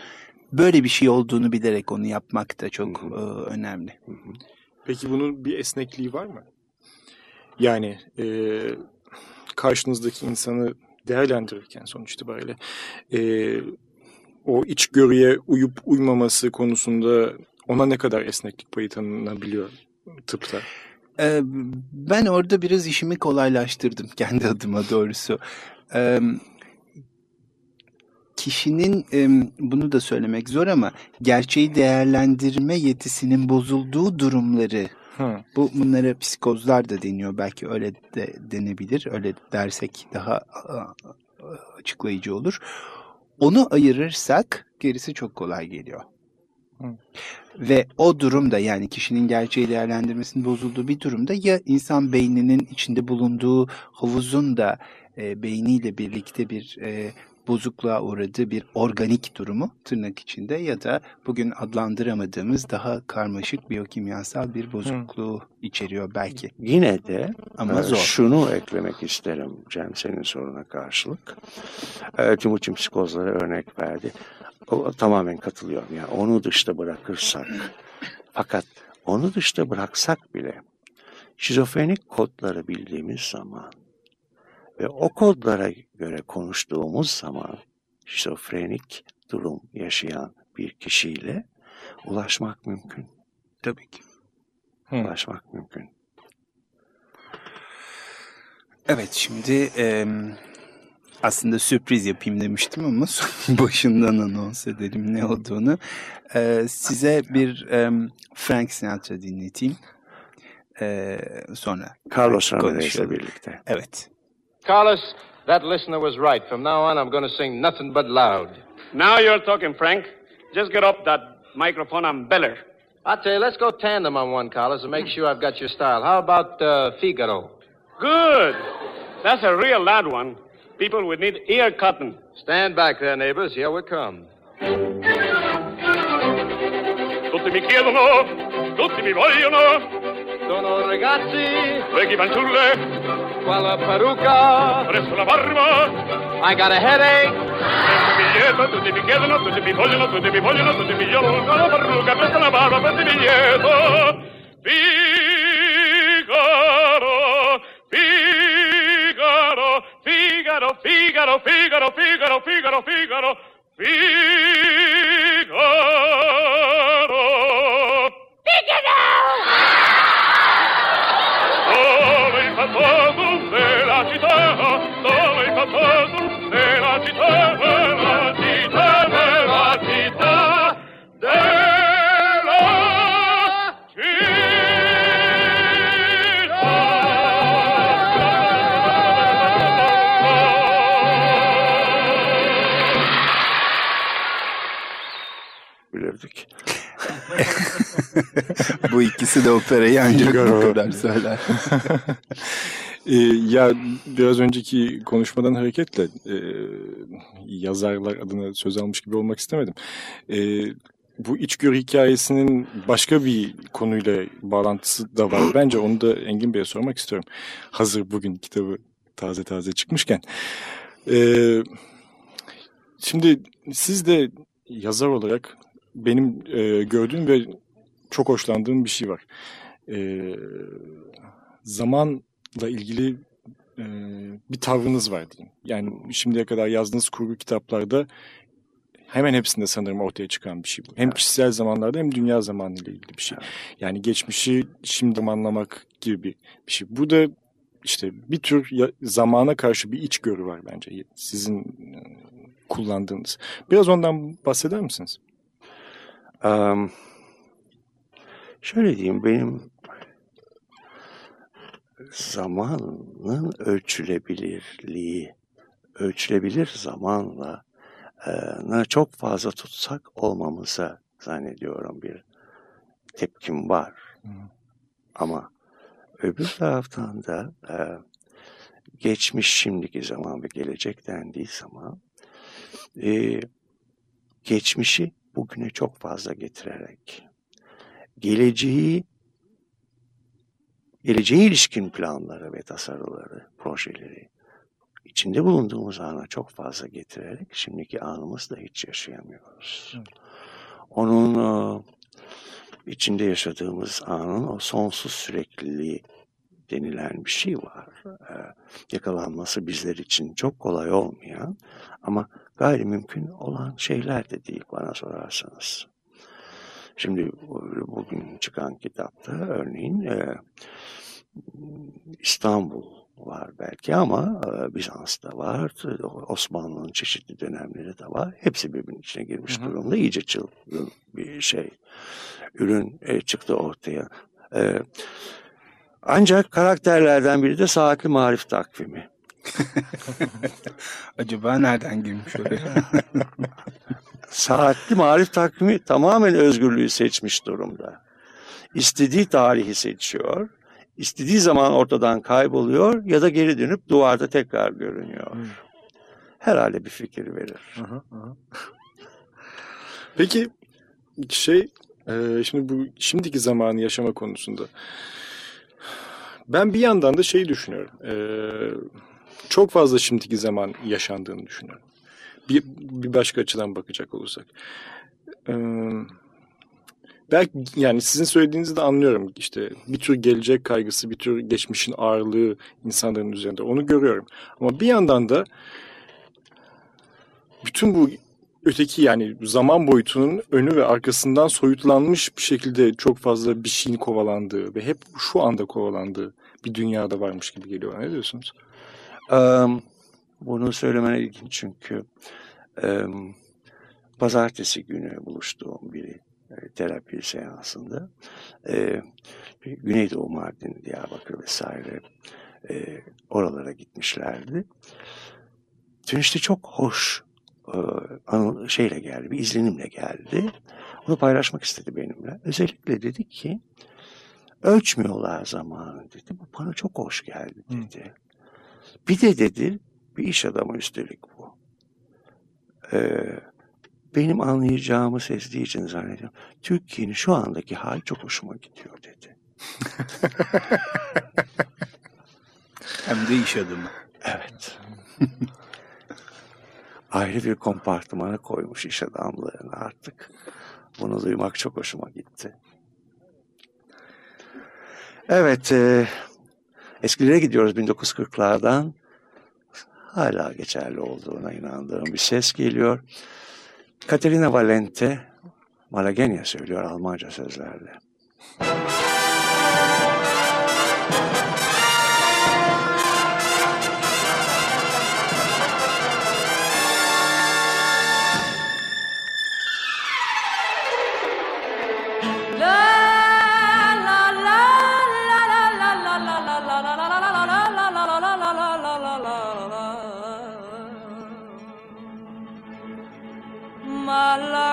böyle bir şey olduğunu bilerek onu yapmak da çok hı hı. E, önemli. Hı hı. Peki bunun bir esnekliği var mı? Yani e, karşınızdaki insanı değerlendirirken sonuç itibariyle e, o içgörüye uyup uymaması konusunda ona ne kadar esneklik payı tanınabiliyor tıpta? Ee, ben orada biraz işimi kolaylaştırdım kendi adıma doğrusu. Ee, kişinin bunu da söylemek zor ama gerçeği değerlendirme yetisinin bozulduğu durumları Bu bunlara psikozlar da deniyor. Belki öyle de denebilir. Öyle dersek daha açıklayıcı olur. Onu ayırırsak gerisi çok kolay geliyor. Hı. Ve o durumda yani kişinin gerçeği değerlendirmesinin bozulduğu bir durumda ya insan beyninin içinde bulunduğu havuzun da e, beyniyle birlikte bir e, bozukluğa uğradığı bir organik durumu tırnak içinde ya da bugün adlandıramadığımız daha karmaşık biyokimyasal bir bozukluğu hmm. içeriyor belki. Yine de Ama e, zor. şunu eklemek isterim Cem senin soruna karşılık. E, Timuçin psikozlara örnek verdi. O, tamamen katılıyorum. Yani onu dışta bırakırsak fakat onu dışta bıraksak bile şizofrenik kodları bildiğimiz zaman ve o kodlara göre konuştuğumuz zaman şizofrenik durum yaşayan bir kişiyle ulaşmak mümkün. Tabii ki. Hmm. Ulaşmak mümkün. Evet şimdi e, aslında sürpriz yapayım demiştim ama başından anons edelim ne olduğunu. E, size bir e, Frank Sinatra dinleteyim. E, sonra Carlos Ramirez'le birlikte. Evet. Carlos, that listener was right. From now on, I'm going to sing nothing but loud. Now you're talking, Frank. Just get up that microphone and beller. I tell you, let's go tandem on one, Carlos, and make sure I've got your style. How about uh, Figaro? Good. That's a real loud one. People would need ear cotton. Stand back there, neighbors. Here we come. Tutti mi chiedono, tutti mi vogliono, Sono ragazzi. Vecchi fanciulle. Qua la parrucca. Presso la barba. I got a headache. Presto biglietto, tutti mi tutti mi vogliono, tutti mi vogliono, tutti mi vogliono. La parrucca, presso la barba, biglietto. Figaro, Figaro, Figaro, Figaro, Figaro, Figaro, Figaro, Figaro, Figaro. bu ikisi de operayı ancak bu kadar söyler. Ee, ya biraz önceki konuşmadan hareketle e, yazarlar adına söz almış gibi olmak istemedim. E, bu içgörü hikayesinin başka bir konuyla bağlantısı da var. Bence onu da Engin Bey'e sormak istiyorum. Hazır bugün kitabı taze taze çıkmışken. Ee, şimdi siz de yazar olarak benim e, gördüğüm ve çok hoşlandığım bir şey var. E, zamanla ilgili e, bir tavrınız var diyeyim. Yani şimdiye kadar yazdığınız kurgu kitaplarda hemen hepsinde sanırım ortaya çıkan bir şey bu. Hem kişisel zamanlarda hem dünya zamanıyla ilgili bir şey. Yani geçmişi şimdi anlamak gibi bir, bir şey. Bu da işte bir tür ya, zamana karşı bir içgörü var bence sizin e, kullandığınız. Biraz ondan bahseder misiniz? Um, şöyle diyeyim benim zamanın ölçülebilirliği, ölçülebilir zamanla e, çok fazla tutsak olmamıza zannediyorum bir tepkim var. Hı. Ama öbür taraftan da e, geçmiş şimdiki zaman ve gelecek dendiği zaman e, geçmişi bugüne çok fazla getirerek geleceği geleceğe ilişkin planları ve tasarıları, projeleri içinde bulunduğumuz ana çok fazla getirerek şimdiki anımızda hiç yaşayamıyoruz. Evet. Onun o, içinde yaşadığımız anın o sonsuz sürekliliği denilen bir şey var. Ee, yakalanması bizler için çok kolay olmayan ama gayri mümkün olan şeyler de değil bana sorarsanız. Şimdi bugün çıkan kitapta örneğin e, İstanbul var belki ama e, Bizans'ta var, Osmanlı'nın çeşitli dönemleri de var. Hepsi birbirinin içine girmiş hı hı. durumda. İyice çılgın bir şey. Ürün e, çıktı ortaya. E, ancak karakterlerden biri de saatli marif takvimi. Acaba nereden girmiş oraya? saatli marif takvimi tamamen özgürlüğü seçmiş durumda. İstediği tarihi seçiyor istediği zaman ortadan kayboluyor ya da geri dönüp duvarda tekrar görünüyor. Hmm. Herhalde bir fikir verir. Aha, aha. Peki şey e, şimdi bu şimdiki zamanı yaşama konusunda ben bir yandan da şeyi düşünüyorum. E, çok fazla şimdiki zaman yaşandığını düşünüyorum. Bir, bir başka açıdan bakacak olursak. Eee belki yani sizin söylediğinizi de anlıyorum. İşte bir tür gelecek kaygısı, bir tür geçmişin ağırlığı insanların üzerinde. Onu görüyorum. Ama bir yandan da bütün bu öteki yani zaman boyutunun önü ve arkasından soyutlanmış bir şekilde çok fazla bir şeyin kovalandığı ve hep şu anda kovalandığı bir dünyada varmış gibi geliyor. Ne diyorsunuz? Um, bunu söylemene ilginç çünkü um, pazartesi günü buluştuğum biri e, terapi seansında e, Güneydoğu Mardin, Diyarbakır vesaire e, oralara gitmişlerdi. Dönüşte çok hoş e, şeyle geldi, bir izlenimle geldi. Onu paylaşmak istedi benimle. Özellikle dedi ki ölçmüyorlar zamanı dedi. Bu bana çok hoş geldi dedi. Hı. Bir de dedi bir iş adamı üstelik bu. Ee, benim anlayacağımı sezdiği için zannediyorum. Türkiye'nin şu andaki hali çok hoşuma gidiyor dedi. Hem de iş adamı. Evet. Ayrı bir kompartımana koymuş iş adamlarını artık. Bunu duymak çok hoşuma gitti. Evet, e, eskilere gidiyoruz 1940'lardan. Hala geçerli olduğuna inandığım bir ses geliyor. Katerina Valente Malagenya söylüyor Almanca sözlerle.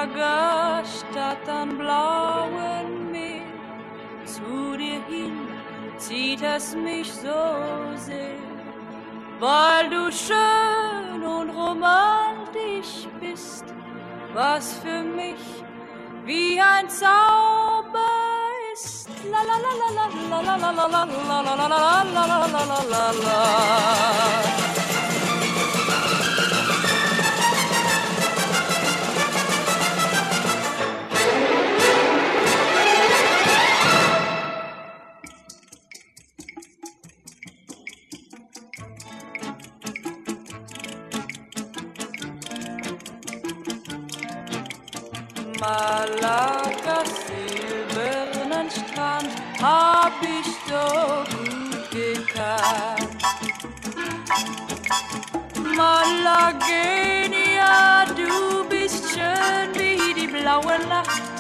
Lager statt am blauen Meer. Zu dir hin zieht es mich so sehr, weil du schön und romantisch bist, was für mich wie ein Zauber ist. La la la la la la la la la la la la la la la la la la la hab ich so gut gekannt. Malagenia, du bist schön wie die blaue Nacht.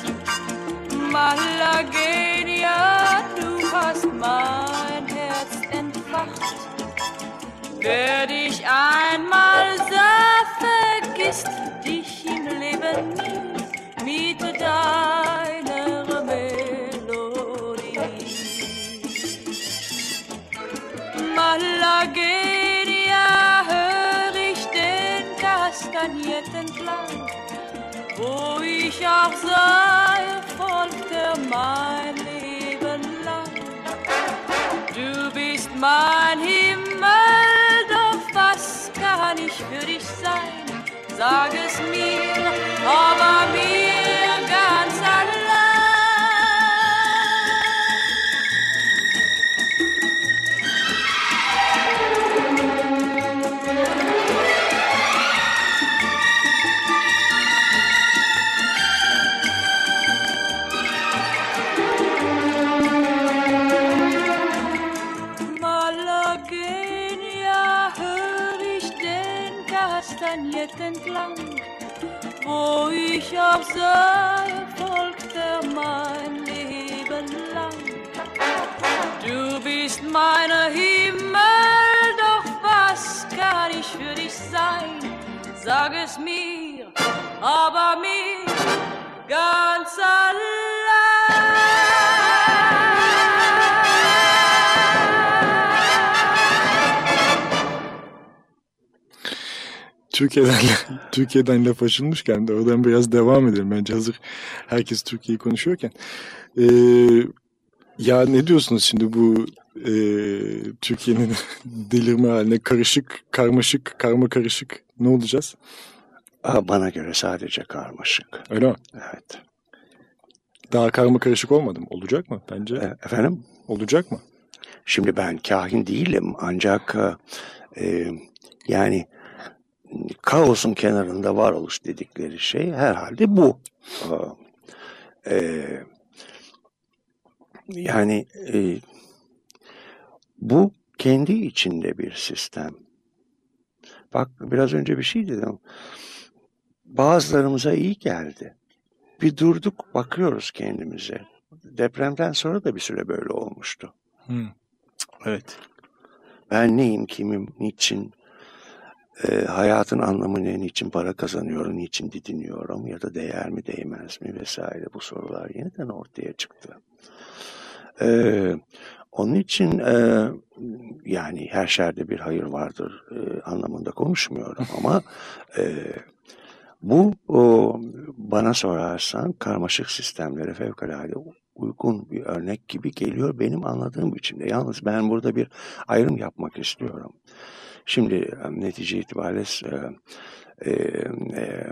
Malagenia, du hast mein Herz entfacht. Wer dich einmal sah, vergisst dich im Leben nie wo ich auch sei, folgte mein Leben lang. Du bist mein Himmel, doch was kann ich für dich sein? Sag es mir, aber mir ganz allein. Ich auch sei, folgte mein Leben lang. Du bist meine Himmel, doch was kann ich für dich sein? Sag es mir, aber mir ganz Türkiye'den Türkiye'den laf açılmışken de oradan biraz devam edelim. Bence hazır herkes Türkiye'yi konuşuyorken. Ee, ya ne diyorsunuz şimdi bu e, Türkiye'nin delirme haline karışık, karmaşık, karma karışık ne olacağız? Aa, Bana göre sadece karmaşık. Öyle mi? Evet. Daha karma karışık olmadı mı? Olacak mı? Bence E, Efendim? olacak mı? Şimdi ben kahin değilim ancak e, yani kaosun kenarında varoluş dedikleri şey herhalde bu. E, e, yani e, bu kendi içinde bir sistem. Bak biraz önce bir şey dedim. Bazılarımıza iyi geldi. Bir durduk bakıyoruz kendimize. Depremden sonra da bir süre böyle olmuştu. Hmm. Evet. Ben neyim, kimim, niçin, e, hayatın anlamı ne, niçin para kazanıyorum, niçin didiniyorum ya da değer mi, değmez mi vesaire bu sorular yeniden ortaya çıktı. E, onun için e, yani her şerde bir hayır vardır e, anlamında konuşmuyorum ama e, bu o, bana sorarsan karmaşık sistemlere fevkalade uygun bir örnek gibi geliyor benim anladığım biçimde. Yalnız ben burada bir ayrım yapmak istiyorum. Şimdi netice itibariyle e, e,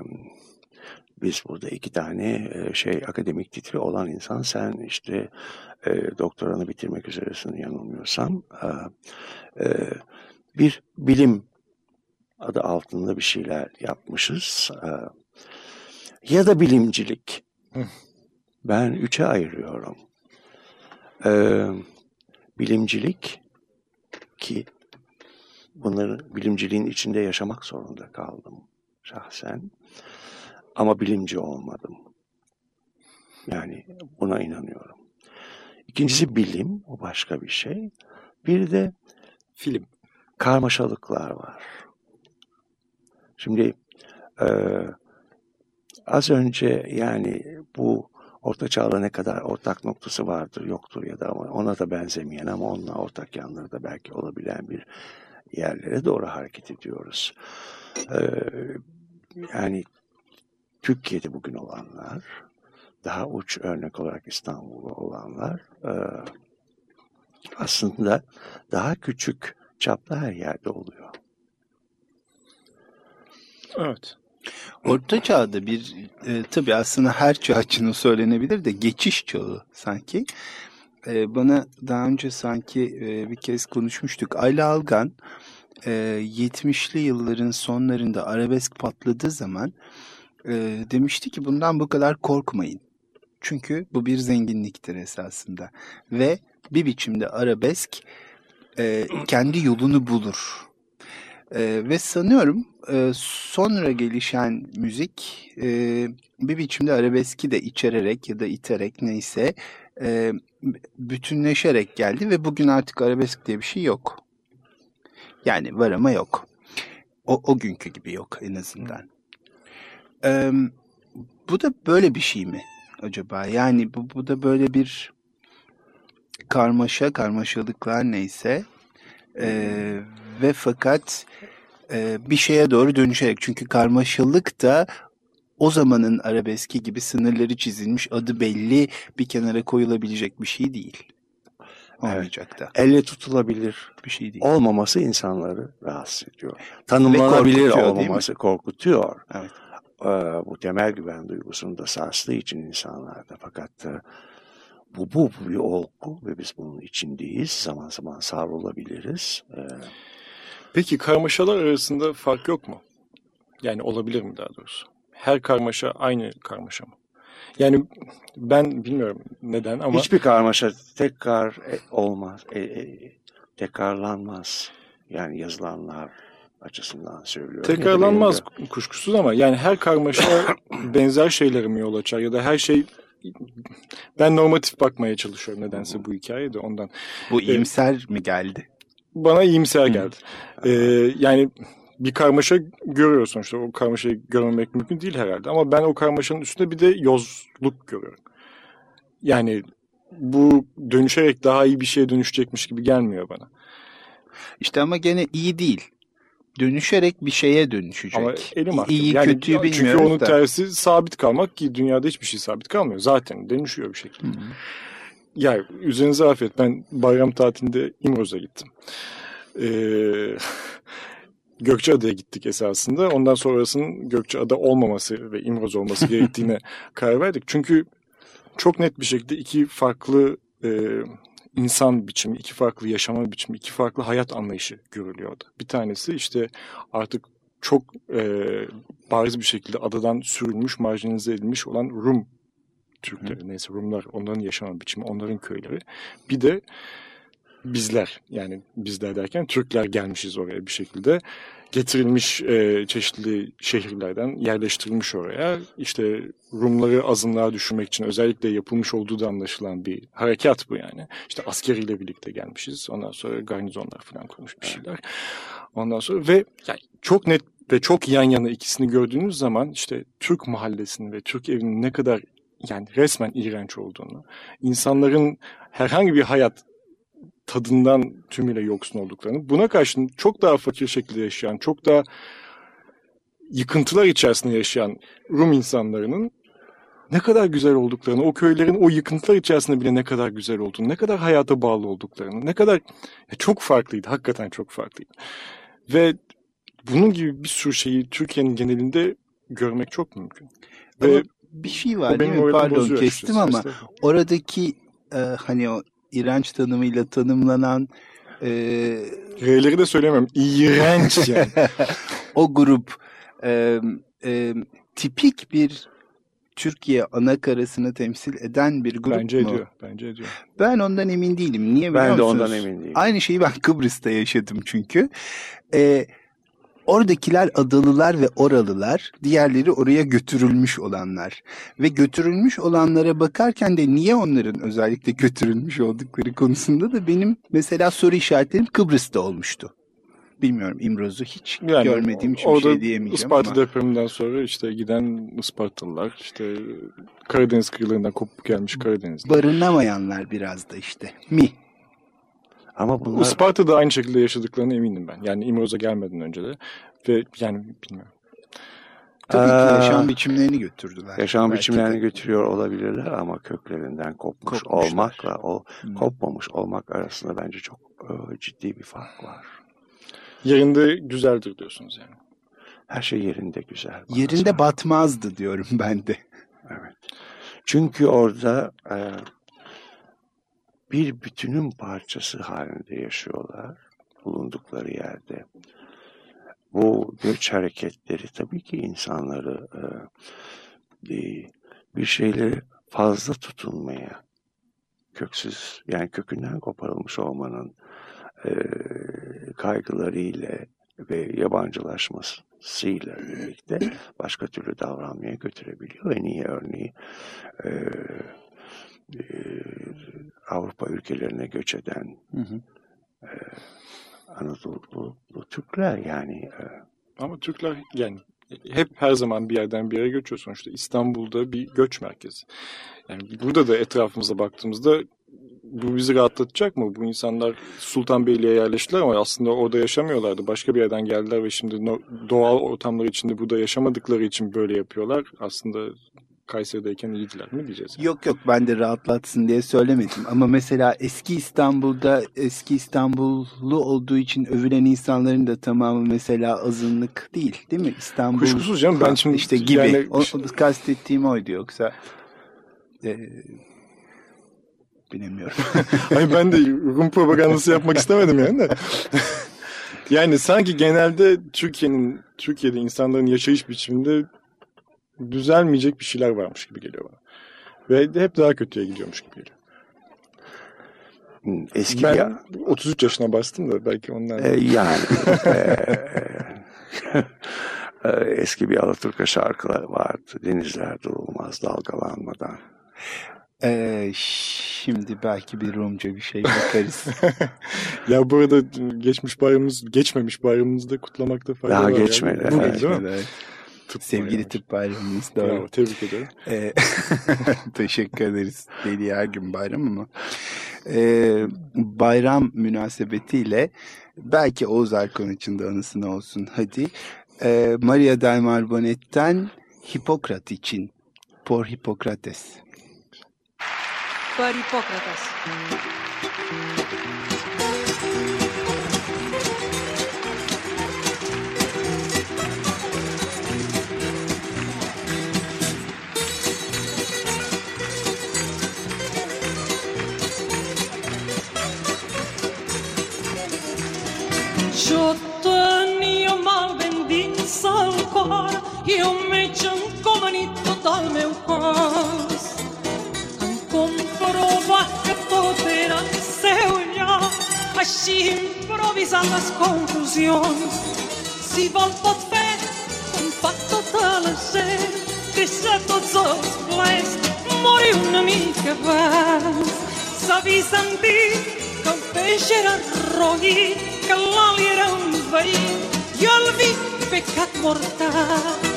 biz burada iki tane şey akademik titri olan insan sen işte e, doktoranı bitirmek üzeresin yanılmıyorsam. E, bir bilim adı altında bir şeyler yapmışız. E, ya da bilimcilik. Ben üçe ayırıyorum. E, bilimcilik ki bunları bilimciliğin içinde yaşamak zorunda kaldım şahsen. Ama bilimci olmadım. Yani buna inanıyorum. İkincisi bilim, o başka bir şey. Bir de film. Karmaşalıklar var. Şimdi e, az önce yani bu Orta Çağ'la ne kadar ortak noktası vardır yoktur ya da ona da benzemeyen ama onunla ortak yanları da belki olabilen bir yerlere doğru hareket ediyoruz. Ee, yani Türkiye'de bugün olanlar, daha uç örnek olarak İstanbul'da olanlar e, aslında daha küçük çaplı her yerde oluyor. Evet. Orta çağda bir e, tabii aslında her çağ için söylenebilir de geçiş çağı sanki. E, bana daha önce sanki e, bir kez konuşmuştuk. Ayla Algan e, 70'li yılların sonlarında arabesk patladığı zaman e, demişti ki bundan bu kadar korkmayın. Çünkü bu bir zenginliktir esasında. Ve bir biçimde arabesk e, kendi yolunu bulur. E, ve sanıyorum e, sonra gelişen müzik e, bir biçimde arabeski de içererek ya da iterek neyse e, bütünleşerek geldi ve bugün artık arabesk diye bir şey yok. Yani var ama yok. O, o günkü gibi yok en azından. E, bu da böyle bir şey mi acaba? Yani bu, bu da böyle bir karmaşa, karmaşalıklar neyse e, ve fakat e, bir şeye doğru dönüşerek çünkü karmaşalık da o zamanın arabeski gibi sınırları çizilmiş, adı belli bir kenara koyulabilecek bir şey değil. Olmayacak da. Elle tutulabilir bir şey değil. Olmaması insanları rahatsız ediyor. Tanımlanabilir korkutuyor, olmaması korkutuyor. Evet. Ee, bu temel güven duygusunu da sarstığı için insanlarda. Fakat e, bu, bu, bu bir olgu ve biz bunun içindeyiz. Zaman zaman savrulabiliriz. Ee, Peki karmaşalar arasında fark yok mu? Yani olabilir mi daha doğrusu? Her karmaşa aynı karmaşa mı? Yani ben bilmiyorum neden ama... Hiçbir karmaşa tekrar e, olmaz, e, e, tekrarlanmaz. Yani yazılanlar açısından söylüyorum. Tekrarlanmaz kuşkusuz ama yani her karmaşa benzer şeylere mi yol açar ya da her şey ben normatif bakmaya çalışıyorum nedense bu hikayede ondan. Bu iyimser mi geldi? Bana iyimser geldi. Ee, yani bir karmaşa görüyoruz sonuçta. O karmaşayı görmemek mümkün değil herhalde. Ama ben o karmaşanın üstünde bir de yozluk görüyorum. Yani bu dönüşerek daha iyi bir şeye dönüşecekmiş gibi gelmiyor bana. İşte ama gene iyi değil. Dönüşerek bir şeye dönüşecek. Ama elim hakkım. İyi yani, kötüyü bilmiyoruz Çünkü onun da. tersi sabit kalmak ki dünyada hiçbir şey sabit kalmıyor. Zaten dönüşüyor bir şekilde. Hı hı. Ya üzerinize afiyet. Ben bayram tatilinde İmroz'a gittim. Ee, Gökçeada'ya gittik esasında. Ondan sonrasının Gökçeada olmaması ve İmroz olması gerektiğine karar verdik. Çünkü çok net bir şekilde iki farklı e, insan biçimi, iki farklı yaşama biçimi, iki farklı hayat anlayışı görülüyor orada. Bir tanesi işte artık çok e, bariz bir şekilde adadan sürülmüş, marjinalize edilmiş olan Rum Türkleri, neyse Rumlar, onların yaşama biçimi, onların köyleri. Bir de bizler, yani bizler derken Türkler gelmişiz oraya bir şekilde. Getirilmiş e, çeşitli şehirlerden yerleştirilmiş oraya. İşte Rumları azınlığa düşürmek için özellikle yapılmış olduğu da anlaşılan bir harekat bu yani. İşte askeriyle birlikte gelmişiz. Ondan sonra garnizonlar falan kurmuş bir şeyler. Ondan sonra ve yani çok net ve çok yan yana ikisini gördüğünüz zaman işte Türk mahallesinin ve Türk evinin ne kadar yani resmen iğrenç olduğunu, insanların herhangi bir hayat tadından tümüyle yoksun olduklarını, buna karşın çok daha fakir şekilde yaşayan, çok daha yıkıntılar içerisinde yaşayan Rum insanlarının ne kadar güzel olduklarını, o köylerin o yıkıntılar içerisinde bile ne kadar güzel olduğunu, ne kadar hayata bağlı olduklarını, ne kadar ya çok farklıydı, hakikaten çok farklıydı. Ve bunun gibi bir sürü şeyi Türkiye'nin genelinde görmek çok mümkün. Ama Ve bir şey var değil mi? Pardon kestim açıkçası. ama oradaki e, hani o iğrenç tanımıyla tanımlanan e, R'leri de söylemiyorum. İğrenç yani. o grup e, e, tipik bir Türkiye ana karasını temsil eden bir grup Bence mu? ediyor. Bence ediyor. Ben ondan emin değilim. Niye biliyor Ben de musunuz? ondan emin değilim. Aynı şeyi ben Kıbrıs'ta yaşadım çünkü. Ee, oradakiler adalılar ve oralılar, diğerleri oraya götürülmüş olanlar. Ve götürülmüş olanlara bakarken de niye onların özellikle götürülmüş oldukları konusunda da benim mesela soru işaretlerim Kıbrıs'ta olmuştu. bilmiyorum İmroz'u hiç yani, görmediğim için bir şey diyemeyeceğim Isparta ama. depreminden sonra işte giden Ispartalılar işte Karadeniz kıyılarından kopup gelmiş Karadeniz. Barınamayanlar biraz da işte mi. Ama bunlar... Isparta'da aynı şekilde yaşadıklarına eminim ben. Yani İmroz'a gelmeden önce de. Ve yani bilmiyorum. Tabii ki yaşam biçimlerini götürdüler. Yaşam Belki biçimlerini de. götürüyor olabilirler ama köklerinden kopmuş Kopmuşlar. olmakla o hmm. kopmamış olmak arasında bence çok e, ciddi bir fark var. Yerinde güzeldir diyorsunuz yani. Her şey yerinde güzel. Yerinde sonra. batmazdı diyorum ben de. Evet. Çünkü orada e, bir bütünün parçası halinde yaşıyorlar bulundukları yerde bu göç hareketleri tabii ki insanları e, e, bir şeyleri fazla tutunmaya, köksüz yani kökünden koparılmış olmanın e, kaygılarıyla ve yabancılaşmasıyla birlikte başka türlü davranmaya götürebiliyor. En iyi örneği e, e, Avrupa ülkelerine göç eden hı hı. E, Anadolu Türkler yani. E, Ama Türkler yani hep her zaman bir yerden bir yere göçüyor sonuçta. İstanbul'da bir göç merkezi. Yani burada da etrafımıza baktığımızda bu bizi rahatlatacak mı? Bu insanlar Sultanbeyli'ye yerleştiler ama aslında orada yaşamıyorlardı. Başka bir yerden geldiler ve şimdi doğal ortamlar içinde burada yaşamadıkları için böyle yapıyorlar. Aslında Kayseri'deyken iyiydiler mi diyeceğiz? Yok yok ben de rahatlatsın diye söylemedim. Ama mesela eski İstanbul'da eski İstanbullu olduğu için övülen insanların da tamamı mesela azınlık değil değil mi? İstanbul. Kuşkusuz canım ben şimdi işte gibi. Yani... O, o, kastettiğim oydu yoksa. E, bilemiyorum. Hayır ben de Rum propagandası yapmak istemedim yani de. yani sanki genelde Türkiye'nin Türkiye'de insanların yaşayış biçiminde düzelmeyecek bir şeyler varmış gibi geliyor bana. Ve hep daha kötüye gidiyormuş gibi geliyor. Eski ben ya. 33 yaşına bastım da belki ondan. E, yani e, eski bir Alaturka şarkılar vardı. Denizler durulmaz dalgalanmadan. Ee, şimdi belki bir Rumca bir şey bakarız. ya bu arada geçmiş bayramımız, geçmemiş bayramımızı da kutlamakta fayda Daha var. Daha geçmedi. Yani. Bugün değil mi? Evet. Tıp Sevgili bayramı. tıp bayramımız doğru. Bravo, tebrik ederim. Ee, teşekkür ederiz. Deli her gün bayram ama. Ee, bayram münasebetiyle belki Oğuz Erkan için de anısına olsun hadi. Ee, Maria del Mar Bonet'ten Hipokrat için. Por Hippocrates. Por Hippocrates. Eu mexo com anito del meu cos. Em comprova que tot era seu lloc, així improvisant les conclusions. Si vol pot fer com fa tota la gent, deixa tots els plens morir una mica abans. S'ha vist sentir que el peix era roí, que l'oli era un veí i el vi pecat mortal.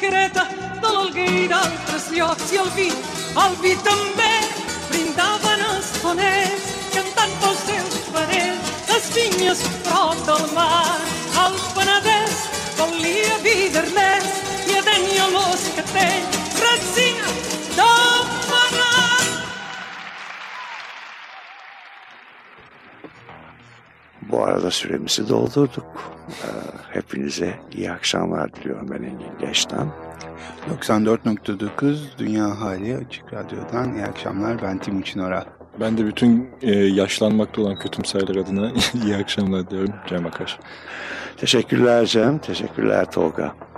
Secreta de l'Algueira, altres llocs i el vi, el vi també brindaven els foners, cantant pels seus parells, les vinyes prop del mar, el Penedès volia vi d'Ernest i a Denya l'Oscatell, Ratzina, d'Omanar. Bu arada süremizi doldurduk. Ee, hepinize iyi akşamlar diliyorum ben Engin Geç'ten. 94.9 Dünya Hali Açık Radyo'dan iyi akşamlar ben Timuçin Oral. Ben de bütün e, yaşlanmakta olan kötümserler adına iyi akşamlar diyorum Cem Akar. Teşekkürler Cem, teşekkürler Tolga.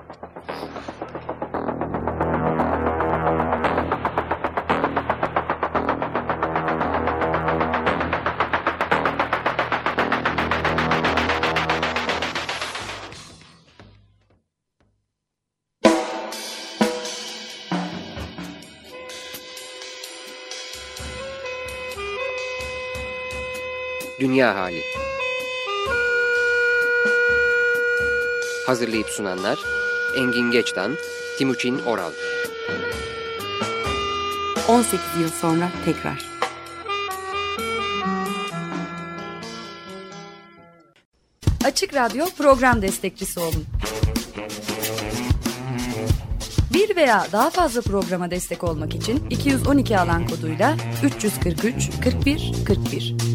Dünya Hali Hazırlayıp sunanlar Engin Geçtan, Timuçin Oral 18 yıl sonra tekrar. Açık Radyo program destekçisi olun. Bir veya daha fazla programa destek olmak için 212 alan koduyla 343 41 41